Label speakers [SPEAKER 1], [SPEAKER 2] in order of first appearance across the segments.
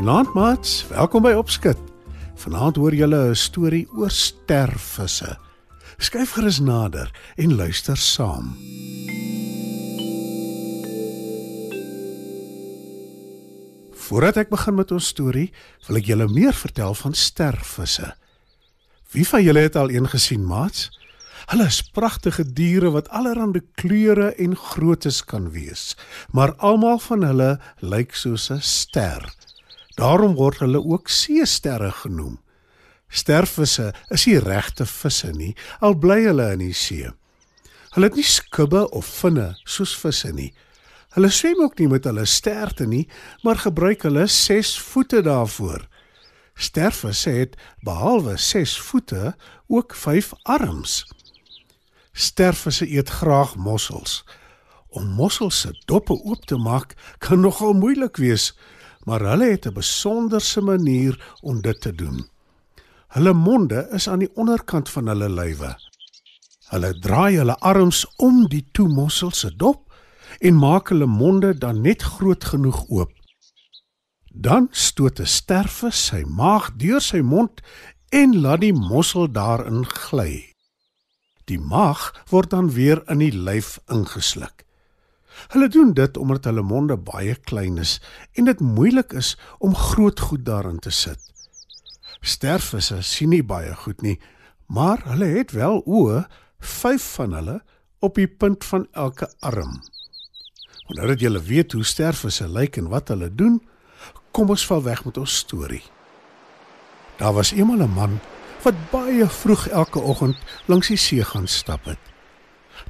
[SPEAKER 1] Goeienaand maats, welkom by Opskud. Vanaand hoor julle 'n storie oor stervisse. Skyf gerus nader en luister saam. Voordat ek begin met ons storie, wil ek julle meer vertel van stervisse. Wie van julle het al een gesien, maats? Hulle is pragtige diere wat allerlei kleure en groottes kan wees, maar almal van hulle lyk soos 'n ster. Daarom word hulle ook seesterre genoem. Stervisse is nie regte visse nie, al bly hulle in die see. Hulle het nie skubbe of vinne soos visse nie. Hulle swem ook nie met hulle sterte nie, maar gebruik hulle 6 voete daarvoor. Stervisse het behalwe 6 voete ook 5 arms. Stervisse eet graag mossels. Om mossels se doppe oop te maak kan nogal moeilik wees maar hulle het 'n besonderse manier om dit te doen. Hulle monde is aan die onderkant van hulle lywe. Hulle draai hulle arms om die toemossel se dop en maak hulle monde dan net groot genoeg oop. Dan stoot 'n sterwe sy maag deur sy mond en laat die mossel daarin gly. Die maag word dan weer in die lyf ingesluk. Hulle doen dit omdat hulle monde baie klein is en dit moeilik is om groot goed daarin te sit. Stervisse sien nie baie goed nie, maar hulle het wel oë, vyf van hulle op die punt van elke arm. Nou dat julle weet hoe stervisse lyk en wat hulle doen, kom ons val weg met ons storie. Daar was eendag 'n man wat baie vroeg elke oggend langs die see gaan stap het.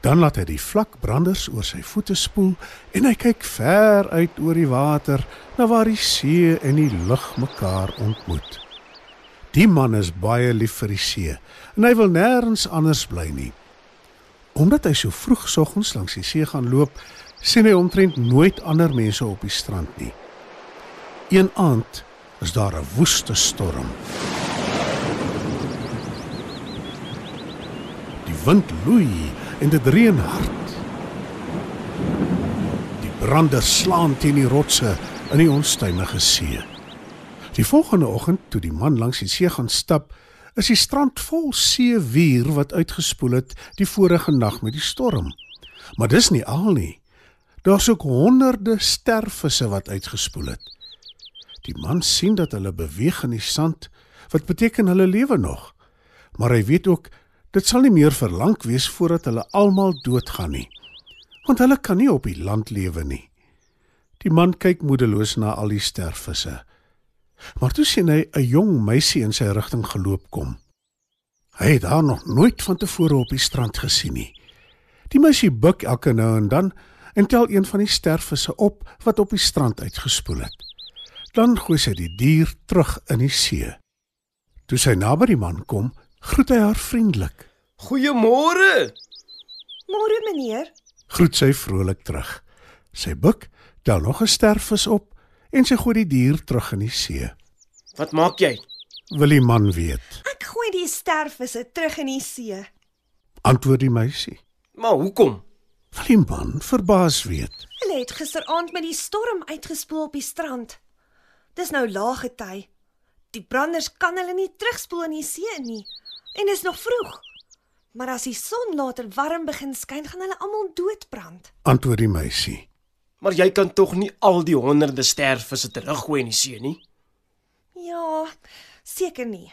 [SPEAKER 1] Dan laat hy die vlak branders oor sy voete spoel en hy kyk ver uit oor die water na waar die see en die lug mekaar ontmoet. Die man is baie lief vir die see en hy wil nêrens anders bly nie. Omdat hy so vroeg soggens langs die see gaan loop, sien hy omtrent nooit ander mense op die strand nie. Een aand is daar 'n woeste storm. Die wind loei en dit reën hard. Die brande slaan teen die rotse in die onstuimige see. Die volgende oggend toe die man langs die see gaan stap, is die strand vol seewier wat uitgespoel het die vorige nag met die storm. Maar dis nie al nie. Daar's ook honderde stervisse wat uitgespoel het. Die man sien dat hulle beweeg in die sand, wat beteken hulle lewe nog. Maar hy weet ook Dit sal nie meer verlang wees voordat hulle almal doodgaan nie. Want hulle kan nie op die land lewe nie. Die man kyk moedeloos na al die stervisse. Maar toe sien hy 'n jong meisie in sy rigting geloop kom. Hy het haar nog nooit van tevore op die strand gesien nie. Die meisie buig elke nou en dan en tel een van die stervisse op wat op die strand uitgespoel het. Dan gooi sy die dier terug in die see. Toe sy naby die man kom, groet hy haar vriendelik.
[SPEAKER 2] Goeiemôre.
[SPEAKER 3] Môre meneer.
[SPEAKER 1] Groet sy vrolik terug. Sy buig, tel nog 'n sterfvis op en sy gooi die dier terug in die see.
[SPEAKER 2] Wat maak jy?
[SPEAKER 1] Wil die man weet.
[SPEAKER 3] Ek gooi die stervisse terug in die see.
[SPEAKER 1] Antwoord die meisie.
[SPEAKER 2] Maar hoekom?
[SPEAKER 1] Wil die man verbaas weet.
[SPEAKER 3] Hulle het gisteraand met die storm uitgespoel op die strand. Dis nou lae tyd. Die branders kan hulle nie terugspoel in die see nie. En dit is nog vroeg. Maar as die son later warm begin skyn, gaan hulle almal doodbrand.
[SPEAKER 1] Antwoord die meisie.
[SPEAKER 2] Maar jy kan tog nie al die honderde sterfvisse teruggooi in die see nie.
[SPEAKER 3] Ja, seker nie.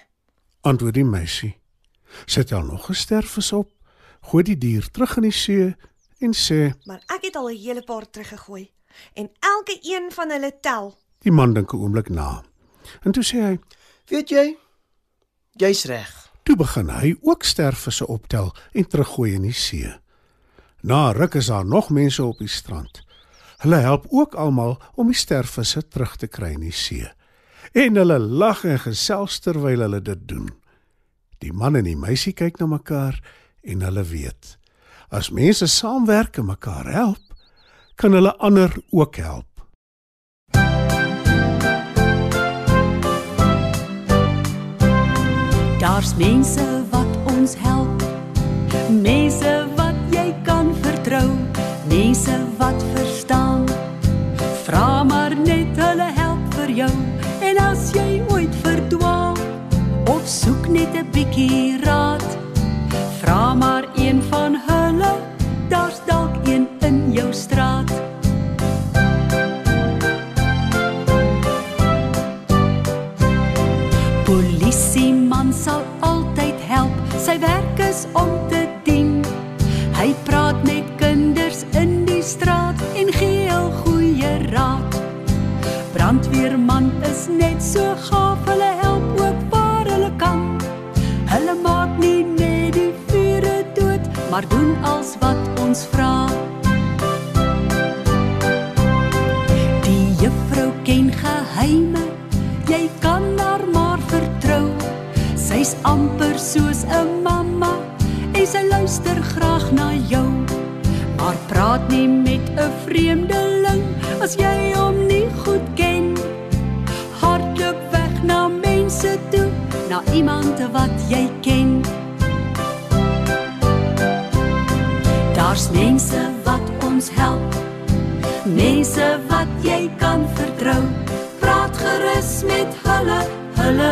[SPEAKER 1] Antwoord die meisie. Sit al nog 'n sterfvis op, gooi die dier terug in die see en sê:
[SPEAKER 3] "Maar ek het al 'n hele paar teruggegooi en elke een van hulle tel."
[SPEAKER 1] Die man dink 'n oomblik na. En toe sê hy:
[SPEAKER 2] "Weet jy, jy's reg."
[SPEAKER 1] Toe begin hy ook sterfvisse optel en teruggooi in die see. Na ruk is daar nog mense op die strand. Hulle help ook almal om die stervisse terug te kry in die see. En hulle lag en gesels terwyl hulle dit doen. Die man en die meisie kyk na mekaar en hulle weet as mense saamwerk en mekaar help, kan hulle ander ook help.
[SPEAKER 4] Daar's mense wat ons help. Mense wat jy kan vertrou. Mense wat verstaan. Vra maar net hulle help vir jou. En as jy ooit verdwaal of soek net 'n bietjie raad, vra maar jy hom nie goed ken. Hardloop weg na mense toe, na iemand wat jy ken. Daar's mense wat ons help. Mense wat jy kan vertrou. Praat gerus met hulle, hulle